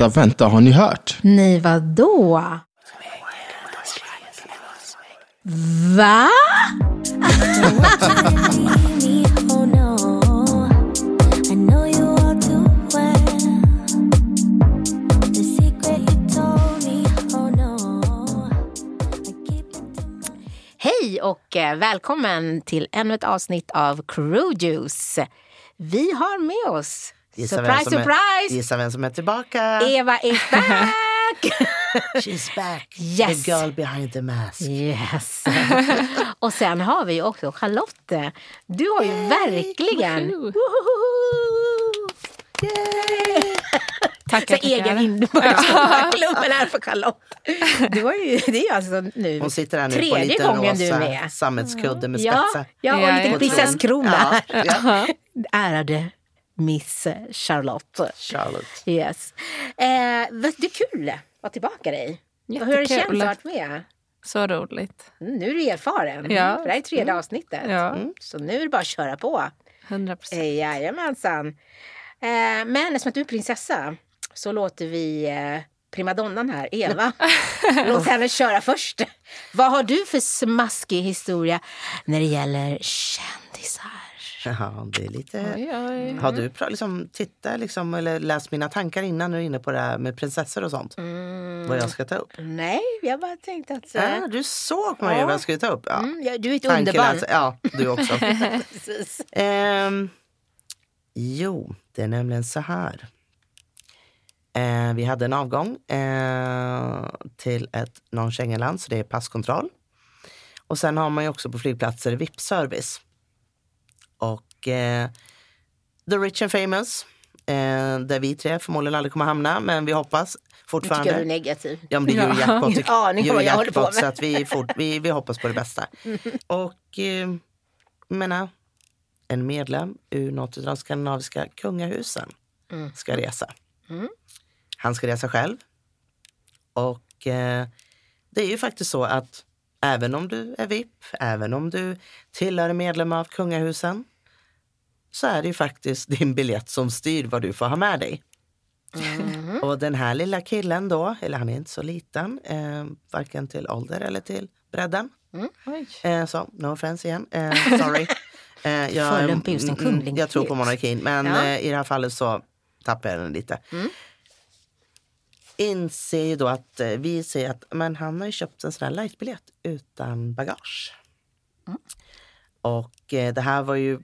vänta, vänta, har ni hört? Nej, vadå? Va? Hej och eh, välkommen till ännu ett avsnitt av Crew Juice. Vi har med oss, Gissa vem surprise, som Är, surprise, gissa vem som är tillbaka. Eva is back! She's back. Yes. The girl behind the mask. yes. och sen har vi ju också Charlotte. Du har ju verkligen... Tackar, Så egen inbördesklubben här för Charlotte. Du har ju, det är alltså nu Hon sitter här nu på en tredje liten gången du är rosa med. sammetskudde med Ja, spetsar. ja, och Ja, lite jag prinsesskrona. Ja, ja. Ärade Miss Charlotte. Charlotte. Yes. Eh, vet du, kul att vara tillbaka dig. Hur har det Jättekul. känts att varit med? Så roligt. Mm, nu är du erfaren. Ja. För det här är tredje avsnittet. Ja, Så nu är det bara att köra på. 100 procent. Eh, Jajamensan. Eh, men eftersom att du är prinsessa så låter vi eh, primadonnan här, Eva, låt henne köra först. Vad har du för smaskig historia när det gäller kändisar? Jaha, det är lite... Oj, oj. Har du liksom, tittat liksom, eller läst mina tankar innan när du är inne på det här med prinsessor och sånt? Vad jag ska ta upp? Nej, jag bara tänkte att... Ja, du såg mig Ja. vad jag skulle ta upp. Ja. mm, ja, du är ett underbarn. Ja, du också. Ehm, jo, det är nämligen så här. Eh, vi hade en avgång eh, till ett non-Schengenland, så det är passkontroll. Och sen har man ju också på flygplatser VIP-service. Och eh, The Rich and Famous, eh, där vi tre förmodligen aldrig kommer hamna, men vi hoppas Nu tycker fortfarande. jag du är negativ. Ja, men det är Ja. Eurojackpot. Ingen aning om vad jag håller på med. Så att vi, fort, vi, vi hoppas på det bästa. Och eh, menar, en medlem ur något av de skandinaviska kungahusen Mm. ska resa. Han ska resa själv. Och eh, det är ju faktiskt så att även om du är VIP, även om du tillhör medlem av kungahusen så är det ju faktiskt din biljett som styr vad du får ha med dig. Mm. Och den här lilla killen då, eller han är inte så liten, eh, varken till ålder eller till bredden. Oj. Eh, så, no offense igen. Eh, sorry. Eh, jag, mm, mm, Jag tror på monarkin, men Ja. eh, i det här fallet så tappar jag den lite. Inser ju då att eh, vi ser att men han har ju köpt en sån här lightbiljett utan bagage. Och eh, det här var ju,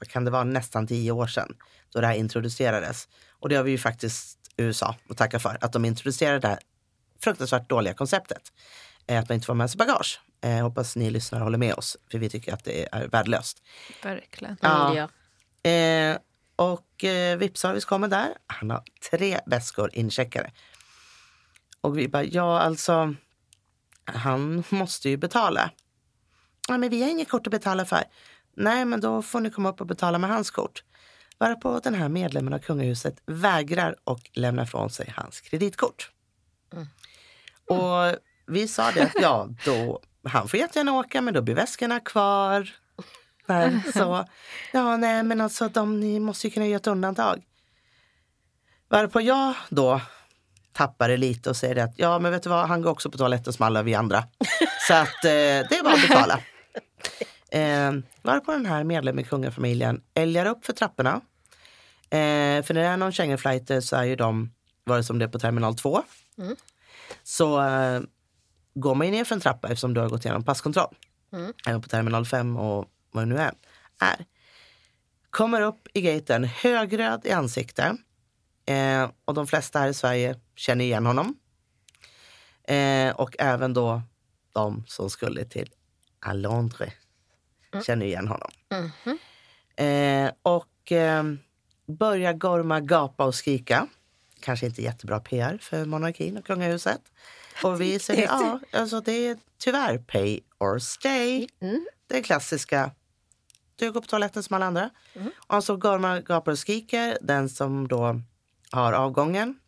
vad kan det vara, nästan tio år sedan då det här introducerades. Och det har vi ju faktiskt USA att tacka för, att de introducerade det här fruktansvärt dåliga konceptet. eh, Att man inte får med sig bagage. Eh, hoppas ni lyssnare håller med oss, för vi tycker att det är värdelöst. Verkligen. Ja. Ja. Ja. Eh, och eh, VIP-service kommer där. Han har tre väskor incheckade. Och vi bara, ja alltså, han måste ju betala. Ja, men vi har inget kort att betala för. Nej, men då får ni komma upp och betala med hans kort. Varpå den här medlemmen av kungahuset vägrar och lämnar från sig hans kreditkort. Och vi sa det att ja, då, han får jättegärna åka men då blir väskorna kvar. Nej, så, ja, nej, men alltså de, ni måste ju kunna göra ett undantag. Varpå jag då tappar det lite och säger att ja, men vet du vad, han går också på toaletten som alla vi andra. Så att eh, det är bara att betala. Eh, varpå den här medlemmen i kungafamiljen älgar upp för trapporna. Eh, för när det är någon Schengenflighter så är ju de, vare sig det är på terminal 2, så eh, går man ju ner för en trappa eftersom du har gått igenom passkontroll. Även på terminal 5 och vad det nu är. är. Kommer upp i gaten högröd i ansikte. Eh, och de flesta här i Sverige känner igen honom. Eh, och även då de som skulle till Alondre känner igen honom. Eh, och eh, börjar gorma, gapa och skrika. Kanske inte jättebra PR för monarkin och kungahuset. Och vi säger ja, alltså det är tyvärr pay or stay. Det är klassiska. Du går på toaletten som alla andra. Och han så gormar, gapar och skriker. Den som då har avgången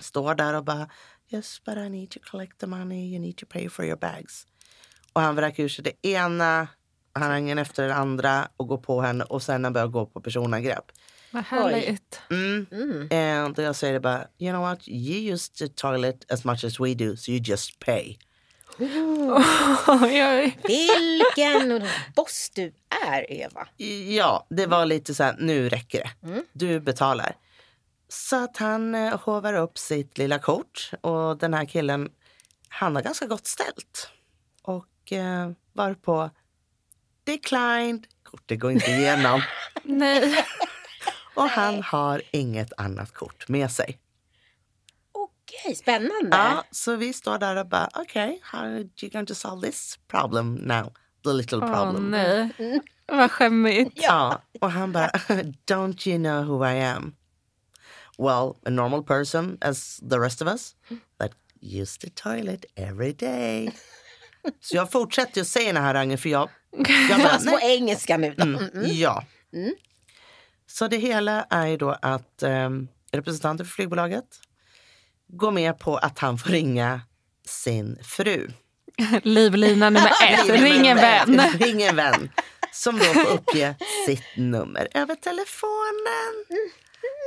står där och bara Yes, but I need to collect the money. You need to pay for your bags. Och han vräker ur sig det ena harangen efter den andra och går på henne och sen han börjar gå på personangrepp. Vad härligt. Mm. Mm. And jag säger bara, you know what, you use the toilet as much as we do, so you just pay. Oj. Vilken boss du är, Eva. Ja, det var lite så här, nu räcker det. Du betalar. Så att han eh, hovar upp sitt lilla kort och den här killen, han har ganska gott ställt. Och eh, varpå declined, kortet går inte igenom. Nej. och han har inget annat kort med sig. Okej, spännande. Ja, så vi står där och bara, okej, how are you going to solve this problem now? The little Åh problem. nej. Vad skämmigt. Ja, och han bara, don't you know who I am? Well, a normal person as the rest of us that use the toilet every day. Så jag fortsätter att säga den här harangen för jag, jag bara, nej. engelska nu då. Mm, ja. Så det hela är ju då att um, representanter för flygbolaget går med på att han får ringa sin fru. Livlina nummer ett. Ring en vän. Ring en vän. Som då får uppge sitt nummer över telefonen.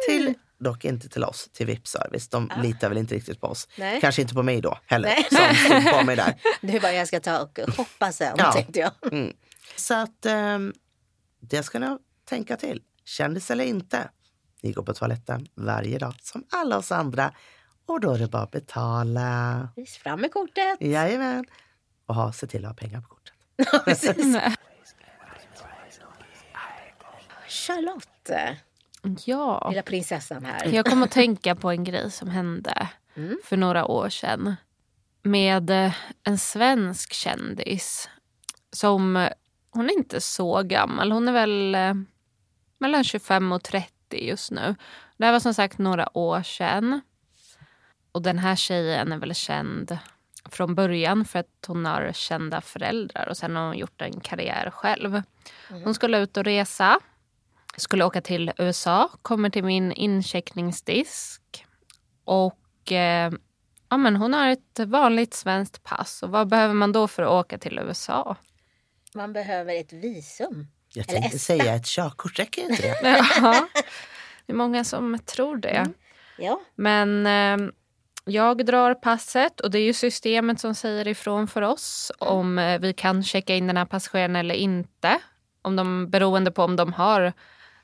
Till, dock inte till oss, till VIP-service. De litar väl inte riktigt på oss. Nej. Kanske inte på mig då heller. Nej. Som på mig där. Du bara, jag ska ta och hoppa sen, Ja. tänkte jag. Mm. Så att ehm, det ska ni tänka till. Kändis eller inte. Ni går på toaletten varje dag som alla oss andra. Och då är det bara att betala. Vis fram med kortet. Jajamän. Och ha, se till att ha pengar på kortet. Charlotte, Ja. lilla prinsessan här. Jag kom att tänka på en grej som hände Mm. för några år sedan. Med eh, en svensk kändis. Som, eh, hon är inte så gammal. Hon är väl eh, mellan 25 och 30 just nu. Det här var som sagt några år sedan. Och den här tjejen är väl känd från början för att hon har kända föräldrar och sen har hon gjort en karriär själv. Hon skulle ut och resa. Skulle åka till USA, kommer till min incheckningsdisk och eh, ja, men hon har ett vanligt svenskt pass. Och vad behöver man då för att åka till USA? Man behöver ett visum. Jag Eller tänkte Esta. säga ett körkort, räcker inte det? Ja, det är många som tror det. Ja, Men eh, jag drar passet och det är ju systemet som säger ifrån för oss om eh, vi kan checka in den här passageraren eller inte. Om de, beroende på om de har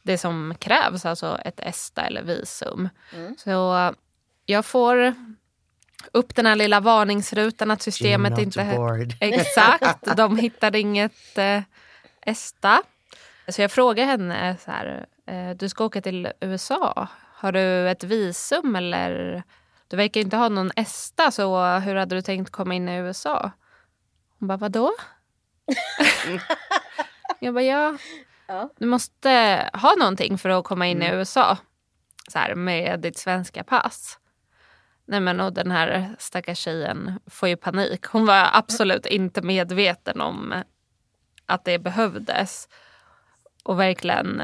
det som krävs, alltså ett ESTA eller visum. Så eh, jag får upp den här lilla varningsrutan att systemet inte... Exakt, de hittade inget eh, ESTA. Så jag frågar henne så här, eh, du ska åka till USA. Har du ett visum eller? Du verkar inte ha någon ESTA så hur hade du tänkt komma in i USA? Hon bara, vadå? jag bara, ja. Ja. Du måste ha någonting för att komma in i USA. Så här, med ditt svenska pass. Nej men och den här stackars tjejen får ju panik. Hon var absolut inte medveten om att det behövdes. Och verkligen,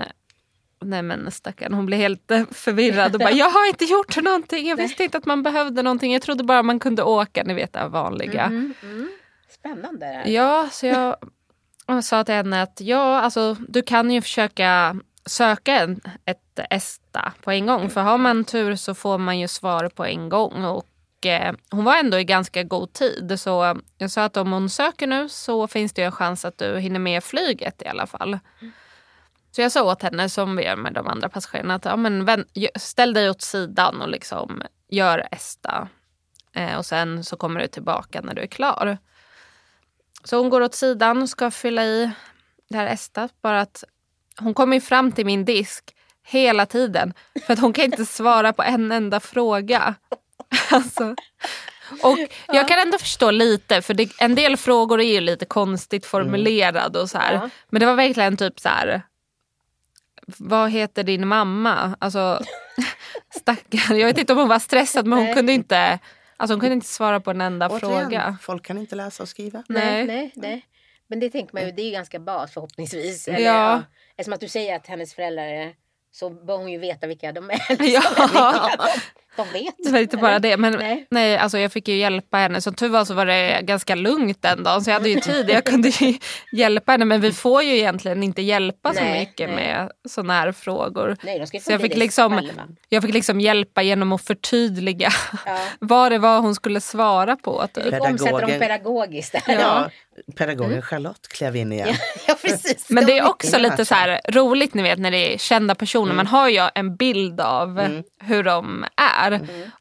nej men stackarn, hon blev helt förvirrad och bara jag har inte gjort någonting, jag visste inte att man behövde någonting, jag trodde bara man kunde åka, ni vet det vanliga. Mm, mm. Spännande. Ja, så jag jag sa till henne att ja, alltså, du kan ju försöka söka en, ett ESTA på en gång. För har man tur så får man ju svar på en gång. Och eh, hon var ändå i ganska god tid. Så jag sa att om hon söker nu så finns det ju en chans att du hinner med flyget i alla fall. Så jag sa åt henne, som vi gör med de andra passagerarna, att ja, men, ställ dig åt sidan och liksom gör ESTA. Eh, och sen så kommer du tillbaka när du är klar. Så hon går åt sidan och ska fylla i det här estat. Bara att hon kommer fram till min disk hela tiden. För att hon kan inte svara på en enda fråga. Alltså. Och jag kan ändå förstå lite, för det, en del frågor är ju lite konstigt formulerade och så här. Men det var verkligen typ så här. Vad heter din mamma? Alltså stackarn. Jag vet inte om hon var stressad men hon kunde inte, alltså hon kunde inte svara på en enda Återigen, fråga. folk kan inte läsa och skriva. Nej. Nej, nej. Men det tänker man ju, det är ju ganska bas förhoppningsvis. Eller, Ja. ja. Eftersom att du säger att hennes föräldrar är så bör hon ju veta vilka de är. Ja. De vet. Det var inte bara det. Men Nej. nej. alltså jag fick ju hjälpa henne. Som tur var så var det ganska lugnt den dagen. Så jag hade ju tid. Jag kunde ju hjälpa henne. Men vi får ju egentligen inte hjälpa så Nej, mycket nej. med sådana här frågor. Nej, de ska ju Så jag fick, liksom, själva. jag fick liksom hjälpa genom att förtydliga Ja. vad det var hon skulle svara på. Du Typ. fick omsätta dem Pedagogen- pedagogiskt. Där. Ja, pedagogen Charlotte klev in igen. ja, precis. Men det är också lite så här roligt ni vet när det är kända personer. Man har ju en bild av hur de är.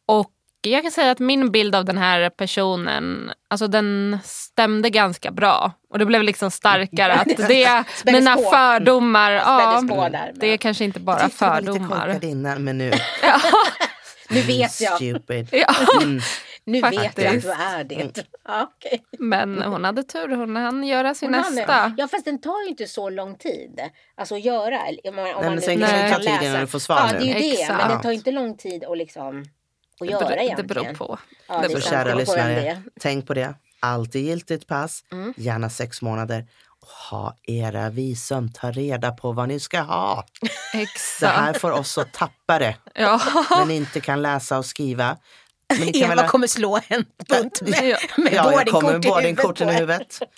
Och jag kan säga att min bild av den här personen, alltså den stämde ganska bra. Och det blev liksom starkare att det, mina på. fördomar, ja, på där, det är kanske inte bara det var lite fördomar. korkad innan, men nu... Nu vet jag. Stupid. Ja, Nu vet jag att Faktiskt. du är det. Ja, okej. men hon hade tur, hon hann göra sin Hon hann det. nästa. Ja, fast den tar ju inte så lång tid. Alltså att göra. Om man, om men man nu sen det kan tar tid innan läsa. du får svar Ja, det är ju det. Men Exakt. den tar ju inte lång tid att liksom att göra Det, egentligen. det beror på. Ja, Det det Så beror kan kära det lyssnare, tänk på det. Alltid giltigt pass, Mm. gärna sex månader. Och ha era visum, ta reda på vad ni ska ha. Det Exakt. här får oss att tappa det, Ja. men inte kan läsa och skriva. Men ni kan Eva väl... kommer slå en bunt med, Ja. med Ja, jag kommer boardingkorten i huvudet.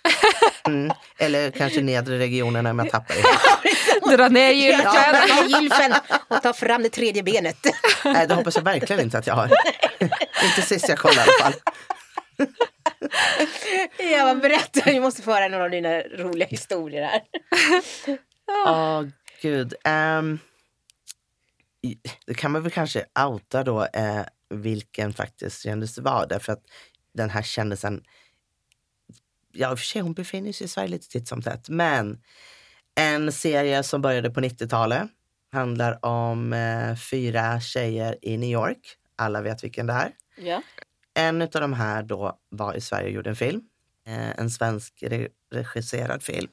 Mm. Eller kanske nedre regionerna om jag tappar det. Dra ner Ja, gylfen. gylfen och ta fram det tredje benet. Nej, det hoppas jag verkligen inte att jag har. inte sist jag kollade i alla fall. Eva, berätta. Vi måste få höra några av dina roliga historier här. Åh, gud. Ehm, i- det kan man väl kanske outa då eh, vilken faktiskt kändis det var. Därför att den här kändisen, ja i och för sig hon befinner sig i Sverige lite titt som tätt. Men en serie som började på 90-talet handlar om eh, fyra tjejer i New York. Alla vet vilken det är. Ja. En av de här då var i Sverige och gjorde en film. Eh, en svensk re- regisserad film.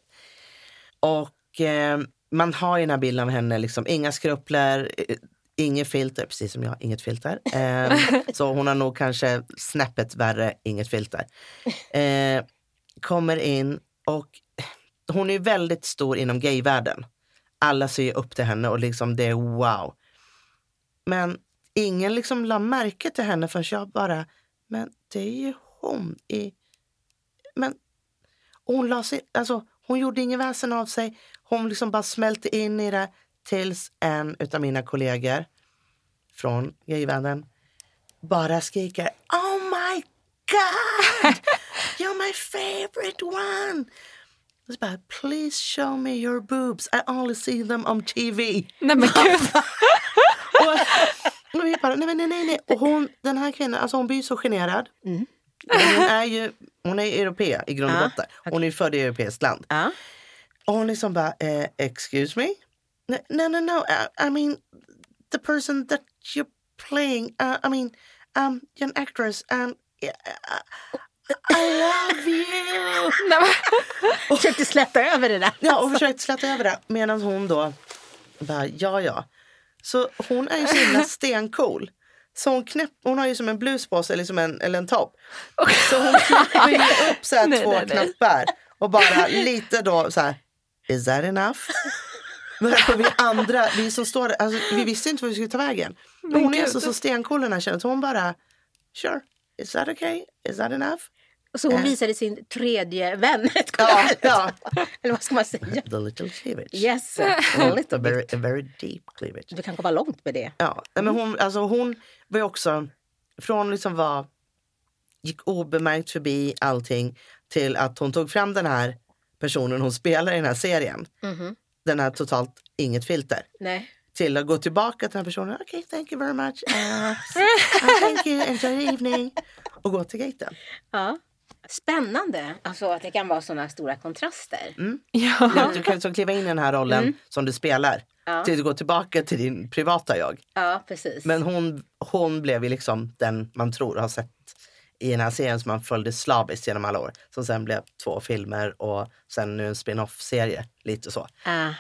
Och eh, man har ju den här bilden av henne, liksom, inga skrupler, eh, inget filter, precis som jag, inget filter. Eh, så hon har nog kanske snäppet värre, inget filter. Eh, kommer in och hon är väldigt stor inom gayvärlden. Alla ser upp till henne och liksom det är wow. Men ingen liksom la märke till henne förrän jag bara, men det är ju hon i... Men hon la sig, alltså hon gjorde ingen väsen av sig. Hon liksom bara smälte in i det tills en utav mina kollegor från gayvärlden bara skriker Oh my god! You're my favorite one! Och så bara, Please show me your boobs. I only see them on TV. Nej men gud. Och, och vi bara, nej, nej, nej. Och hon, den här kvinnan, alltså hon blir så generad. Men hon är ju hon är europé i grund och botten. Hon är född i ett europeiskt land. Ja. Och hon liksom bara, eh, excuse me? No, no, no, I, I mean the person that you're playing, uh, I mean, um, you're an actress and uh, I love you! Men, Försökte släta över det där. Ja, och försökte släta över det. Medan hon då bara, ja, ja. Så hon är ju så himla stencool. Så hon, knäpp, hon har ju som en blus på sig, liksom en, eller en topp. Så hon knäpper ju upp så här Nej, två nej, knappar och bara lite då så här, is that enough? Men vi andra, vi som står där, alltså, vi visste inte vad vi skulle ta vägen. Men hon är gud. så, stencool den här tjejen, så hon bara, sure, is that okay? Is that enough? Så hon visade sin tredje vän. Ja, ja. Eller vad ska man säga? The little cleavage. Yes, a A little very, bit. a very deep cleavage. Du kan komma långt med det. Ja, men hon, alltså hon var ju också från liksom var gick obemärkt förbi allting till att hon tog fram den här personen hon spelar i den här serien. Mhm. Den här totalt inget filter. Nej. Till att gå tillbaka till den här personen. Okej, okay, thank you very much. Uh, uh, thank you, enjoy the evening. Och gå till gaten. Ja. Spännande alltså att det kan vara sådana stora kontraster. ja. Du, du kan liksom kliva in i den här rollen som du spelar. Ja. Till att gå tillbaka till din privata jag. Ja, precis. Men hon, hon blev ju liksom den man tror har sett i den här serien som man följde slaviskt genom alla år. Som sen blev två filmer och sen nu en spin-off-serie. Lite så. Aha.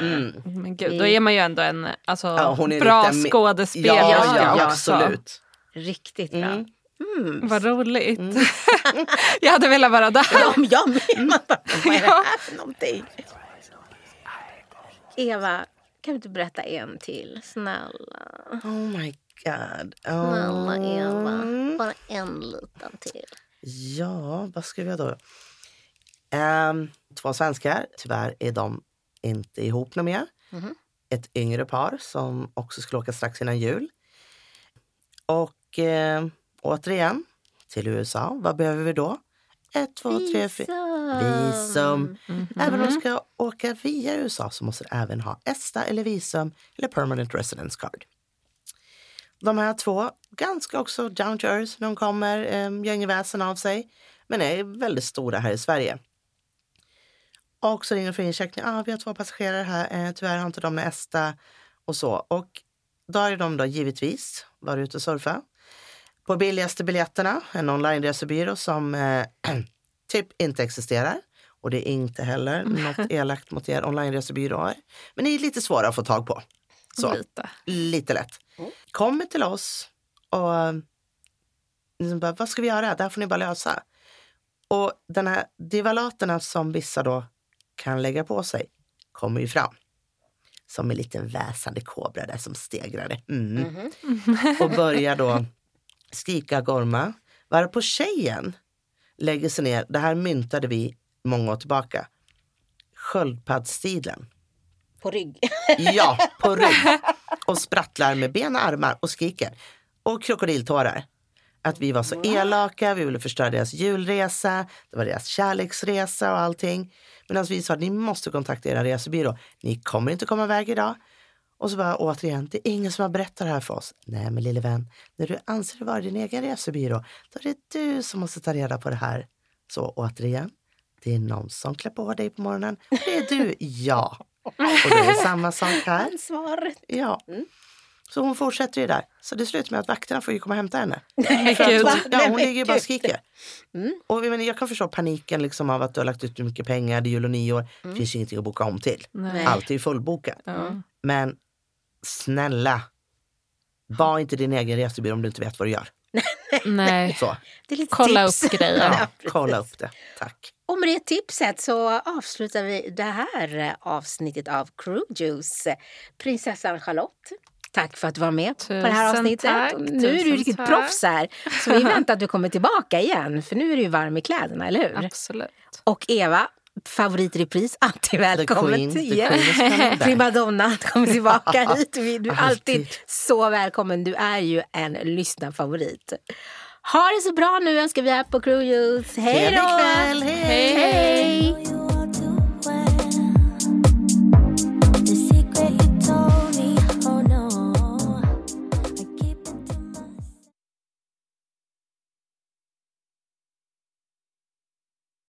Mm. Men gud, då är man ju ändå en alltså, Ja, hon är bra riktigt- skådespelerska Ja, ja, ja, absolut. Riktigt bra. Mm. Vad roligt. jag hade velat vara där. Ja, jag med. Bara, vad är det här för någonting? Eva, kan du inte berätta en till? Snälla. Oh my God. Snälla Eva, Mm. bara en liten till. Ja, vad ska vi ha då? Ehm, två svenskar. Tyvärr är de inte ihop något mer. Mhm. Ett yngre par som också skulle åka strax innan jul. Och eh, återigen, till USA. Vad behöver vi då? Ett, två, tre, fyra. Visum. Även om de ska åka via USA så måste de även ha ESTA eller visum eller permanent residence card. De här två, ganska också down to earth när de kommer, eh, gör ingen väsen av sig, men är väldigt stora här i Sverige. Och så ringer för incheckning, ah, vi har två passagerare här, eh, tyvärr har inte de med ESTA och så. Och då har de då givetvis varit ute och surfa på billigaste biljetterna, en online-resebyrå som eh, typ inte existerar. Och det är inte heller något elakt mot er online-resebyråer. Men det är lite svåra att få tag på. Så, Lite. lite lätt. Kommer till oss och liksom bara, vad ska vi göra? Det här får ni bara lösa. Och den här divalaterna som vissa då kan lägga på sig kommer ju fram. Som en liten väsande kobra där som stegrade. Mm. Och börjar då skrika gorma. Varpå tjejen lägger sig ner. Det här myntade vi många år tillbaka. Sköldpaddsstilen. På rygg. Ja, på rygg. Och sprattlar med ben och armar och skriker. Och krokodiltårar. Att vi var så elaka, vi ville förstöra deras julresa, det var deras kärleksresa och allting. Medan vi sa att ni måste kontakta era resebyrå. Ni kommer inte komma iväg idag. Och så bara återigen, det är ingen som har berättat det här för oss. Nej men lille vän, när du anser det vara din egen resebyrå, då är det du som måste ta reda på det här. Så återigen, det är någon som klär på dig på morgonen. Det är du, ja. Och det är samma sak här. Ansvar. Ja. Så hon fortsätter ju där. Så det slutar med att vakterna får ju komma och hämta henne. Att ja, hon ligger ju bara och skriker. Och jag, menar, jag kan förstå paniken liksom av att du har lagt ut mycket pengar, det är jul och nyår. Det finns ju ingenting att boka om till. Nej. Allt är ju fullbokat. Ja. Men snälla, var inte din egen resebyrå om du inte vet vad du gör. Nej. Så, Det är lite Kolla tips. upp grejer. Ja, kolla upp det. Tack. Och med det tipset så avslutar vi det här avsnittet av Crew Juice. Prinsessan Charlotte, tack för att du var med på det här Tusen avsnittet. tack, nu är du tusen riktigt tack. proffs här. Så vi väntar att du kommer tillbaka igen, för nu är du ju varm i kläderna, eller hur? Absolut. Och Eva, favoritrepris, alltid välkommen the queen. Primadonna kommer tillbaka hit. Du är alltid Alltid. så välkommen. Du är ju en lyssnarfavorit. Ha det så bra nu önskar vi här på Crew Youth. Hej då! hej! Hej! you